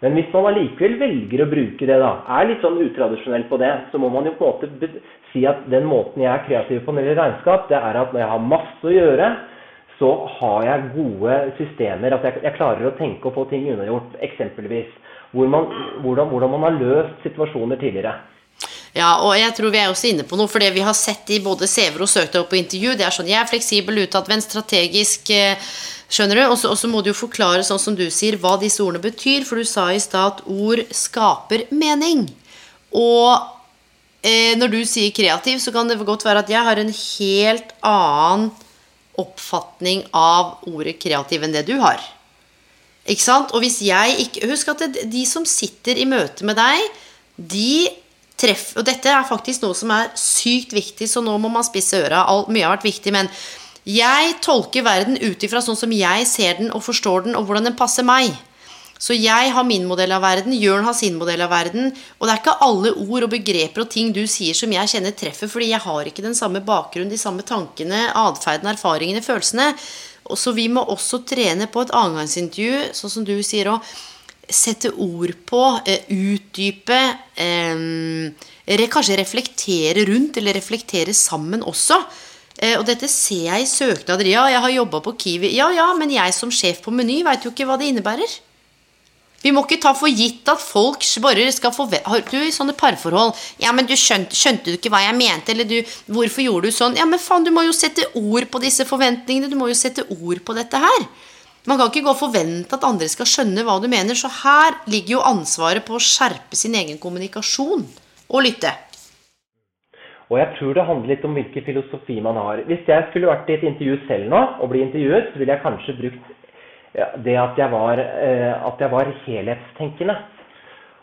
Men hvis man allikevel velger å bruke det, da, er litt sånn utradisjonell på det, så må man jo på en måte si at den måten jeg er kreativ på når det gjelder regnskap, det er at når jeg har masse å gjøre, så har jeg gode systemer. At jeg, jeg klarer å tenke og få ting unnagjort, eksempelvis. Hvor man, hvordan, hvordan man har løst situasjoner tidligere. Ja, og jeg tror vi er også inne på noe, for det vi har sett i både CV-er og søknader på intervju, det er sånn jeg er fleksibel, utadvendt, strategisk eh, Skjønner du? Og så må du jo forklare, sånn som du sier, hva disse ordene betyr. For du sa i stad at ord skaper mening. Og eh, når du sier kreativ, så kan det godt være at jeg har en helt annen oppfatning av ordet kreativ enn det du har. Ikke sant? Og hvis jeg ikke Husk at det, de som sitter i møte med deg, de treffer Og dette er faktisk noe som er sykt viktig, så nå må man spisse øra. Mye har vært viktig, men jeg tolker verden ut ifra sånn som jeg ser den og forstår den, og hvordan den passer meg. Så jeg har min modell av verden, Jørn har sin modell av verden. Og det er ikke alle ord og begreper og ting du sier som jeg kjenner treffer, fordi jeg har ikke den samme bakgrunnen, de samme tankene, atferden, erfaringene, følelsene. Og så vi må også trene på et annengangsintervju, sånn som du sier òg. Sette ord på, eh, utdype, eh, kanskje reflektere rundt, eller reflektere sammen også. Eh, og dette ser jeg i søknader. Ja, jeg har jobba på Kiwi. Ja, ja, men jeg som sjef på Meny veit jo ikke hva det innebærer. Vi må ikke ta for gitt at folk bare skal få du i sånne parforhold Ja, men du skjønte, skjønte du ikke hva jeg mente? Eller du Hvorfor gjorde du sånn? Ja, men faen, du må jo sette ord på disse forventningene. Du må jo sette ord på dette her. Man kan ikke gå og forvente at andre skal skjønne hva du mener. Så her ligger jo ansvaret på å skjerpe sin egen kommunikasjon og lytte. Og jeg tror det handler litt om hvilken filosofi man har. Hvis jeg skulle vært i et intervju selv nå og bli intervjuet, så ville jeg kanskje brukt det at jeg, var, eh, at jeg var helhetstenkende.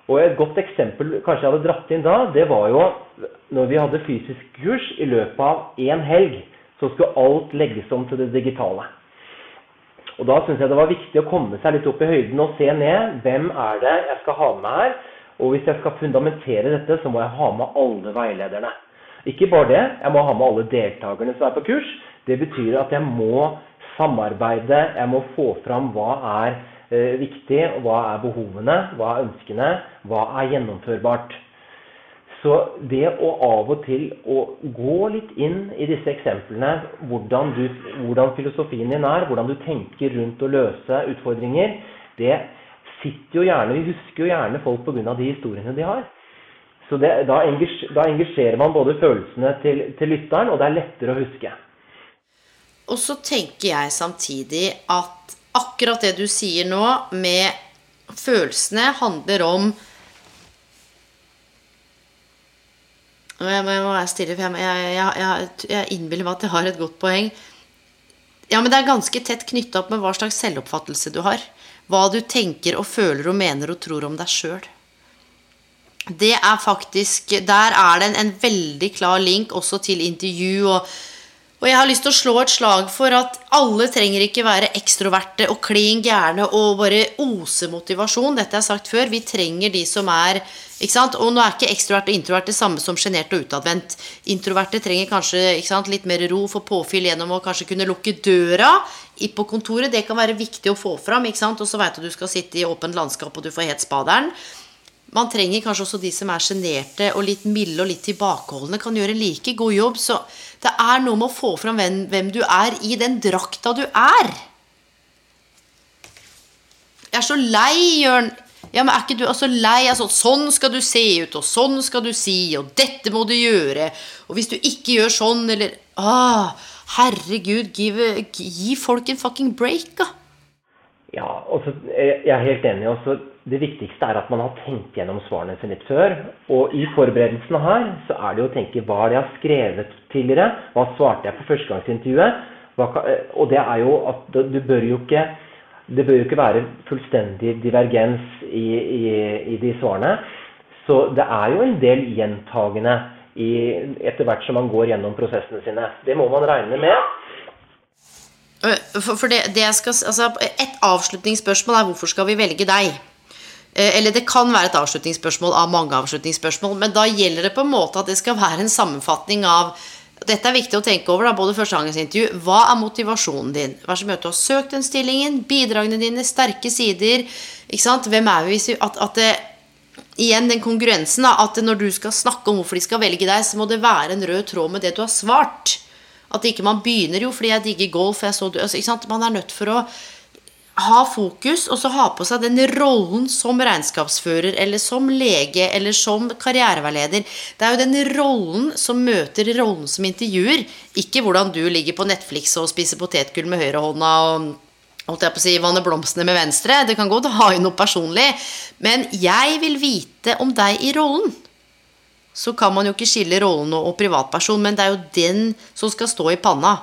Og Et godt eksempel kanskje jeg hadde dratt inn da, det var jo når vi hadde fysisk kurs i løpet av én helg, så skulle alt legges om til det digitale. Og Da syns jeg det var viktig å komme seg litt opp i høyden og se ned. Hvem er det jeg skal ha med her? Og hvis jeg skal fundamentere dette, så må jeg ha med alle veilederne. Ikke bare det, jeg må ha med alle deltakerne som er på kurs. Det betyr at jeg må samarbeide, jeg må få fram hva er eh, viktig, hva er behovene, hva er ønskene, hva er gjennomførbart. Så det å av og til å gå litt inn i disse eksemplene, hvordan, du, hvordan filosofien din er, hvordan du tenker rundt å løse utfordringer, det sitter jo gjerne Vi husker jo gjerne folk pga. de historiene de har. Så det, da, engasjerer man både følelsene til, til lytteren, og det er lettere å huske. Og så tenker jeg samtidig at akkurat det du sier nå, med følelsene, handler om Jeg må, være stille, for jeg, jeg, jeg, jeg innbiller meg at jeg har et godt poeng. Ja, men det er ganske tett knytta opp med hva slags selvoppfattelse du har. Hva du tenker og føler og mener og tror om deg sjøl. Det er faktisk Der er det en, en veldig klar link også til intervju og og jeg har lyst til å slå et slag for at alle trenger ikke være ekstroverte og klin gærne og bare ose motivasjon. Dette har jeg sagt før. Vi trenger de som er ikke sant? Og nå er ikke ekstrovert og introvert det samme som sjenert og utadvendt. Introverte trenger kanskje sant, litt mer ro, få påfyll gjennom å kanskje kunne lukke døra på kontoret. Det kan være viktig å få fram. ikke sant? Og så veit du at du skal sitte i åpent landskap, og du får het spaderen. Man trenger kanskje også de som er sjenerte og litt milde og litt tilbakeholdne, kan gjøre en like god jobb. Så det er noe med å få fram hvem, hvem du er i den drakta du er. Jeg er så lei, Jørn. Ja, men er ikke du altså lei? Altså, sånn skal du se ut, og sånn skal du si, og dette må du gjøre. Og hvis du ikke gjør sånn, eller ah, Herregud, give, gi folk en fucking break, da. Ja, også, jeg er helt enig. Også det viktigste er at man har tenkt gjennom svarene sine litt før. Og i forberedelsene her så er det jo å tenke hva jeg har skrevet tidligere? Hva svarte jeg på førstegangsintervjuet? Eh, og det er jo at du bør jo ikke det bør jo ikke være fullstendig divergens i, i, i de svarene. Så det er jo en del gjentagende i, etter hvert som man går gjennom prosessene sine. Det må man regne med. For, for det, det skal, altså, Et avslutningsspørsmål er hvorfor skal vi velge deg? Eh, eller det kan være et avslutningsspørsmål av mange avslutningsspørsmål, men da gjelder det på en måte at det skal være en sammenfatning av dette er viktig å tenke over, da, både førstegangsintervju. Hva er motivasjonen din? Hva er som gjør at du har søkt den stillingen? Bidragene dine, sterke sider. Ikke sant? Hvem er vi? At, at det, igjen den kongruensen. Da, at når du skal snakke om hvorfor de skal velge deg, så må det være en rød tråd med det du har svart. At ikke man begynner jo fordi jeg digger golf. Jeg så, du, ikke sant, Man er nødt for å ha fokus, og så ha på seg den rollen som regnskapsfører, eller som lege, eller som karriereveileder. Det er jo den rollen som møter rollen som intervjuer, ikke hvordan du ligger på Netflix og spiser potetgull med høyrehånda og holdt jeg på å si, vanne blomstene med venstre. Det kan godt ha inn noe personlig. Men jeg vil vite om deg i rollen. Så kan man jo ikke skille rollen og privatperson, men det er jo den som skal stå i panna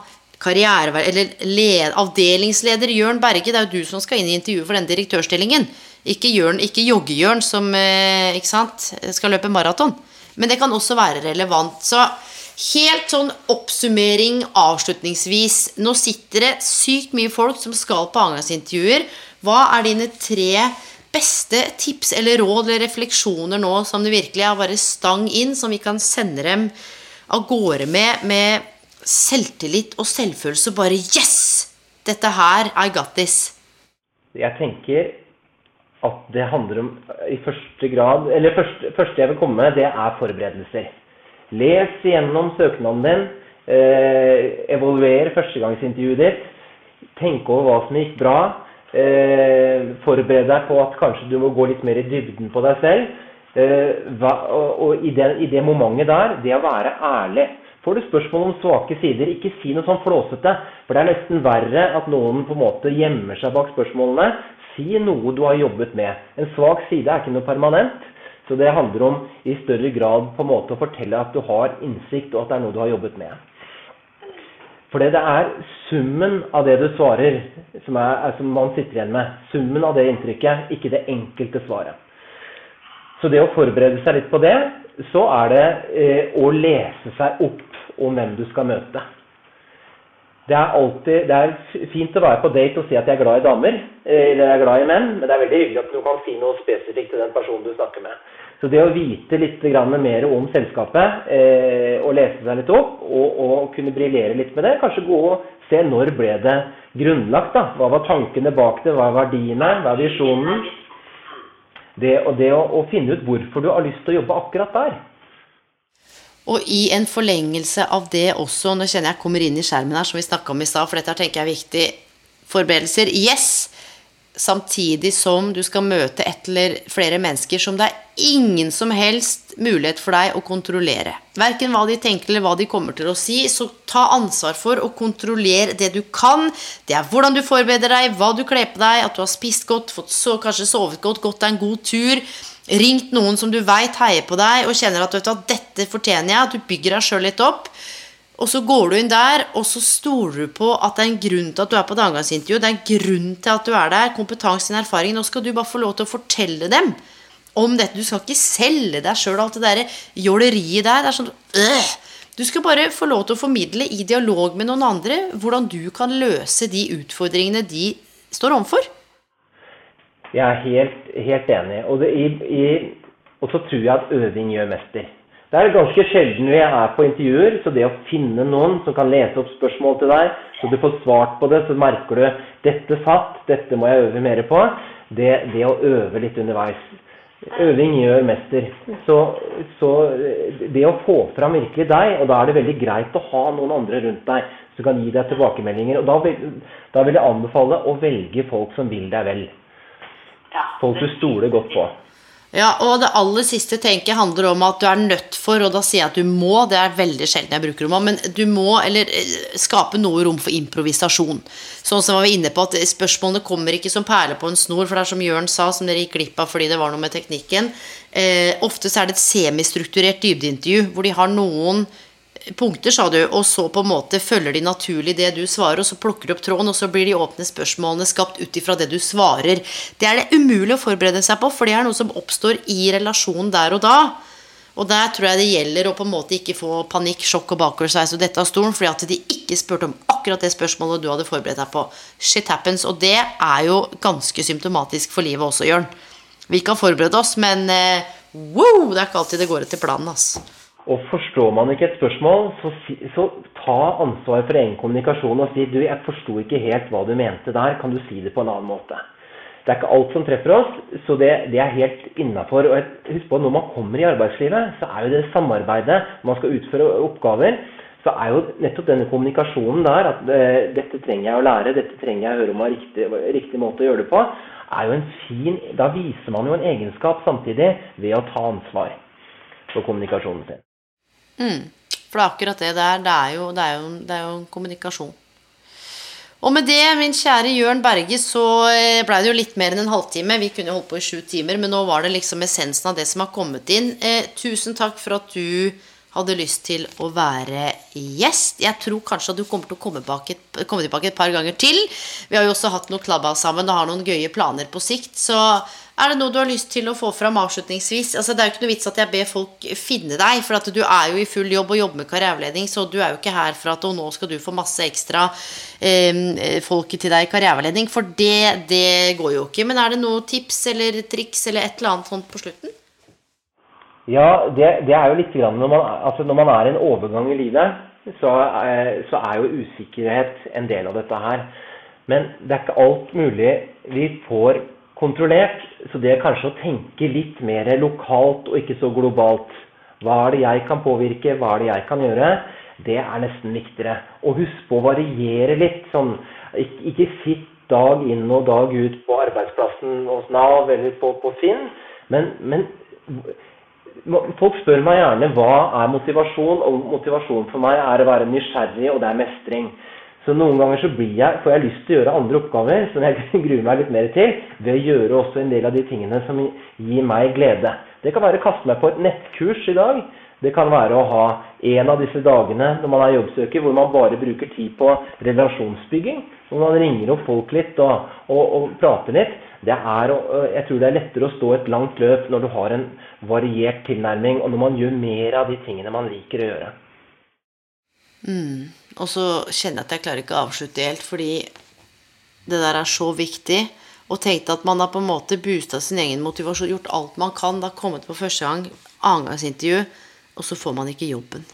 karriere... Eller led, avdelingsleder Jørn Berge, det er jo du som skal inn i intervjuet for den direktørstillingen. Ikke, Jørn, ikke Jogge-Jørn som eh, ikke sant, skal løpe maraton. Men det kan også være relevant. Så helt sånn oppsummering avslutningsvis. Nå sitter det sykt mye folk som skal på avgangsintervjuer. Hva er dine tre beste tips eller råd eller refleksjoner nå som det virkelig er bare stang inn, som vi kan sende dem av gårde med, med selvtillit og selvfølelse bare Yes! Dette her, I got this. Jeg tenker at det handler om i første grad Eller første, første jeg vil komme med, det er forberedelser. Les igjennom søknaden din. Eh, evaluer førstegangsintervjuet ditt. Tenk over hva som gikk bra. Eh, forbered deg på at kanskje du må gå litt mer i dybden på deg selv. Eh, hva, og, og i, det, i det momentet der, det å være ærlig Får du spørsmål om svake sider, ikke si noe sånn flåsete. For det er nesten verre at noen på en måte gjemmer seg bak spørsmålene. Si noe du har jobbet med. En svak side er ikke noe permanent. Så det handler om i større grad på en måte å fortelle at du har innsikt, og at det er noe du har jobbet med. For det er summen av det du svarer, som, er, som man sitter igjen med. Summen av det inntrykket, ikke det enkelte svaret. Så det å forberede seg litt på det, så er det eh, å lese seg opp om hvem du skal møte. Det er, alltid, det er fint å være på date og si at jeg er glad i damer, eh, eller jeg er glad i menn, men det er veldig hyggelig at du kan si noe spesifikt til den personen du snakker med. Så det å vite litt mer om selskapet, eh, og lese seg litt opp, og, og kunne briljere litt med det, kanskje gå og se når ble det grunnlagt. da, Hva var tankene bak det, hva er verdiene, hva er visjonen? Det, og det å, å finne ut hvorfor du har lyst til å jobbe akkurat der. Og i en forlengelse av det også, nå kjenner jeg kommer inn i skjermen her, som vi snakka om i stad, for dette tenker jeg er viktig. Forberedelser, yes. Samtidig som du skal møte ett eller flere mennesker som det er ingen som helst mulighet for deg å kontrollere. Verken hva de tenker eller hva de kommer til å si. Så ta ansvar for å kontrollere det du kan. Det er hvordan du forbereder deg, hva du kler på deg, at du har spist godt, fått så, kanskje sovet godt, gått deg en god tur ringt noen som du veit heier på deg, og kjenner at, at dette fortjener jeg, at du bygger deg sjøl litt opp. Og så går du inn der, og så stoler du på at det er en grunn til at du er på et Det er en grunn til at du er der. Kompetansen, erfaringen. Nå skal du bare få lov til å fortelle dem om dette. Du skal ikke selge deg sjøl, alt det der jåleriet der. Det er sånn øh. Du skal bare få lov til å formidle i dialog med noen andre hvordan du kan løse de utfordringene de står overfor. Jeg er helt, helt enig. Og, det, i, i, og, så tror jeg at øving gjør mester. Det er ganske sjelden vi er på intervjuer, så det å finne noen som kan lese opp spørsmål til deg, så du får svart på det, så merker du dette satt, dette må jeg øve mer på. Det, det å øve litt underveis. Øving gjør mester. Så, så, det å få fram virkelig deg, og da er det veldig greit å ha noen andre rundt deg som kan gi deg tilbakemeldinger. Og da vil, da vil jeg anbefale å velge folk som vil deg vel. Folk du stoler godt på. Ja, og det aller siste tenker handler om at du er nødt for, og da sier jeg at du må, det er veldig sjelden jeg bruker om, men du må eller eh, skape noe rom for improvisasjon. Sånn som vi var inne på, at spørsmålene kommer ikke som perler på en snor, for det er som Jørn sa, som dere gikk glipp av fordi det var noe med teknikken. Eh, ofte så er det et semistrukturert dybdeintervju, hvor de har noen punkter, sa du, og så på en måte følger de naturlig det du svarer, og så plukker du opp tråden, og så blir de åpne spørsmålene skapt ut ifra det du svarer. Det er det umulig å forberede seg på, for det er noe som oppstår i relasjonen der og da. Og der tror jeg det gjelder å på en måte ikke få panikk, sjokk og bakoversveis og dette av stolen, fordi at de ikke spurte om akkurat det spørsmålet du hadde forberedt deg på. Shit happens. Og det er jo ganske symptomatisk for livet også, Jørn. Vi kan forberede oss, men eh, wow, det er ikke alltid det går etter planen. altså. Og forstår man ikke et spørsmål, så, så ta ansvar for egen kommunikasjon og si du, jeg forsto ikke helt hva du mente der, kan du si det på en annen måte? Det er ikke alt som treffer oss, så det, det er helt innafor. Husk på når man kommer i arbeidslivet, så er jo det samarbeidet man skal utføre oppgaver, så er jo nettopp denne kommunikasjonen der, at eh, dette trenger jeg å lære, dette trenger jeg å høre om er riktig, riktig måte å gjøre det på, er jo en fin Da viser man jo en egenskap samtidig ved å ta ansvar for kommunikasjonen sin. Mm. For det er akkurat det det er. Det er jo, det er jo, det er jo kommunikasjon. Og med det, min kjære Jørn Berge, så ble blei det jo litt mer enn en halvtime. Vi kunne holdt på i sju timer, men nå var det liksom essensen av det som har kommet inn. Eh, tusen takk for at du hadde lyst til å være gjest. Jeg tror kanskje at du kommer til å komme, et, komme tilbake et par ganger til. Vi har jo også hatt noe klabba sammen og har noen gøye planer på sikt. Så er det noe du har lyst til å få fram avslutningsvis? Altså, det er jo ikke noe vits at jeg ber folk finne deg, for at du er jo i full jobb og jobber med karriereveiledning, så du er jo ikke her for at og nå skal du få masse ekstra eh, folk til deg i karriereveiledning, for det, det går jo ikke. Men er det noe tips eller triks eller et eller annet sånt på slutten? Ja, det, det er jo litt grann når man, altså når man er i en overgang i livet, så, så er jo usikkerhet en del av dette her. Men det er ikke alt mulig vi får kontrollert. Så det er kanskje å tenke litt mer lokalt og ikke så globalt. Hva er det jeg kan påvirke, hva er det jeg kan gjøre? Det er nesten viktigere. Og husk på å variere litt. sånn, Ikke, sitt dag inn og dag ut på arbeidsplassen hos Nav eller på, på Finn. Men, men folk spør meg gjerne hva er motivasjon, og motivasjon for meg er å være nysgjerrig, og det er mestring. Så noen ganger så jeg, får jeg lyst til å gjøre andre oppgaver som jeg gruer meg litt mer til, ved å gjøre også en del av de tingene som gir meg glede. Det kan være å kaste meg på et nettkurs i dag. Det kan være å ha en av disse dagene når man er jobbsøker, hvor man bare bruker tid på relasjonsbygging. Hvor man ringer opp folk litt og, og, og prater litt. Det er, jeg tror det er lettere å stå et langt løp når du har en variert tilnærming, og når man gjør mer av de tingene man liker å gjøre. Mm. Og så kjenner jeg at jeg klarer ikke å avslutte helt, fordi det der er så viktig. Og tenkte at man har på en måte boosta sin egen motivasjon, gjort alt man kan, da kommet på første gang, annengangsintervju, og så får man ikke jobben.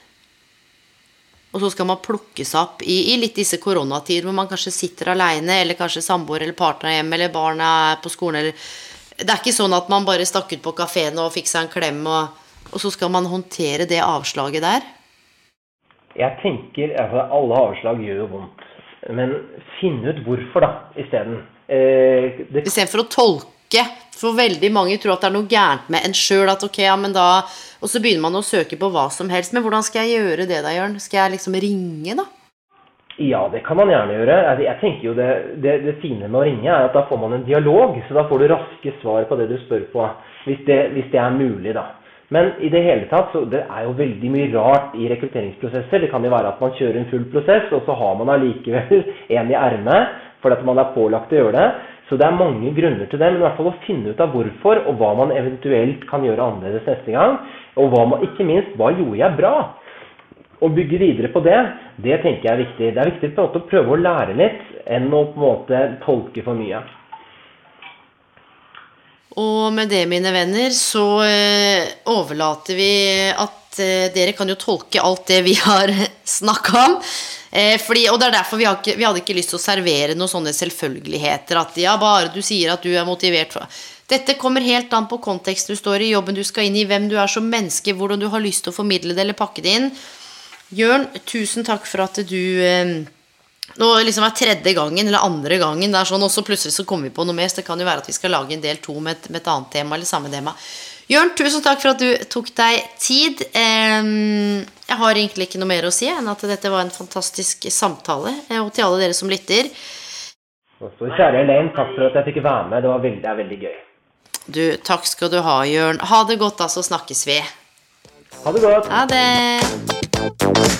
Og så skal man plukkes opp i, i litt disse koronatider hvor man kanskje sitter aleine, eller kanskje samboer eller partner hjemme, eller barna er på skolen, eller Det er ikke sånn at man bare stakk ut på kafeen og fikk seg en klem, og, og, så skal man håndtere det avslaget der. Jeg tenker altså Alle avslag gjør jo vondt. Men finn ut hvorfor, da, isteden. Eh, Istedenfor å tolke. For veldig mange tror at det er noe gærent med en sjøl. ok, ja, men da... Og så begynner man å søke på hva som helst. Men hvordan skal jeg gjøre det da, Jørn? Skal jeg liksom ringe, da? Ja, det kan man gjerne gjøre. Altså, jeg tenker jo det, det, det, fine med å ringe er at da får man en dialog. Så da får du raske svar på det du spør på. Hvis det, hvis det er mulig, da. Men i det hele tatt, så det er jo veldig mye rart i rekrutteringsprosesser. Det kan jo være at man kjører en full prosess, og så har man allikevel en i ermet fordi at man er pålagt å gjøre det. Så det er mange grunner til det, men i hvert fall å finne ut av hvorfor, og hva man eventuelt kan gjøre annerledes neste gang. Og man, ikke minst hva gjorde jeg bra? Å bygge videre på det, det tenker jeg er viktig. Det er viktig på en måte å prøve å lære litt, enn å på en måte tolke for mye. Og med det, mine venner, så eh, overlater vi at eh, dere kan jo tolke alt det vi har snakka om. Eh, fordi, og det er derfor vi, ikke, vi, hadde ikke lyst til å servere noen sånne selvfølgeligheter. At ja, bare du sier at du er motivert for Dette kommer helt an på konteksten du står i, jobben du skal inn i, hvem du er som menneske, hvordan du har lyst til å formidle det eller pakke det inn. Jørn, tusen takk for at du Nå liksom er tredje gangen eller andre gangen, det er sånn, og så plutselig så kommer vi på noe mer. Så det kan jo være at vi skal lage en del to med et, med et annet tema eller samme tema. Jørn, tusen takk for at du tok deg tid. Jeg har egentlig ikke noe mer å si enn at dette var en fantastisk samtale. Eh, og til alle dere som lytter. Også, kjære Elaine, takk for at jeg fikk være med. Det, var veldig, det er veldig gøy. Du, takk skal du ha, Jørn. Ha det godt, da, så snakkes vi. Ha det godt. Ha det.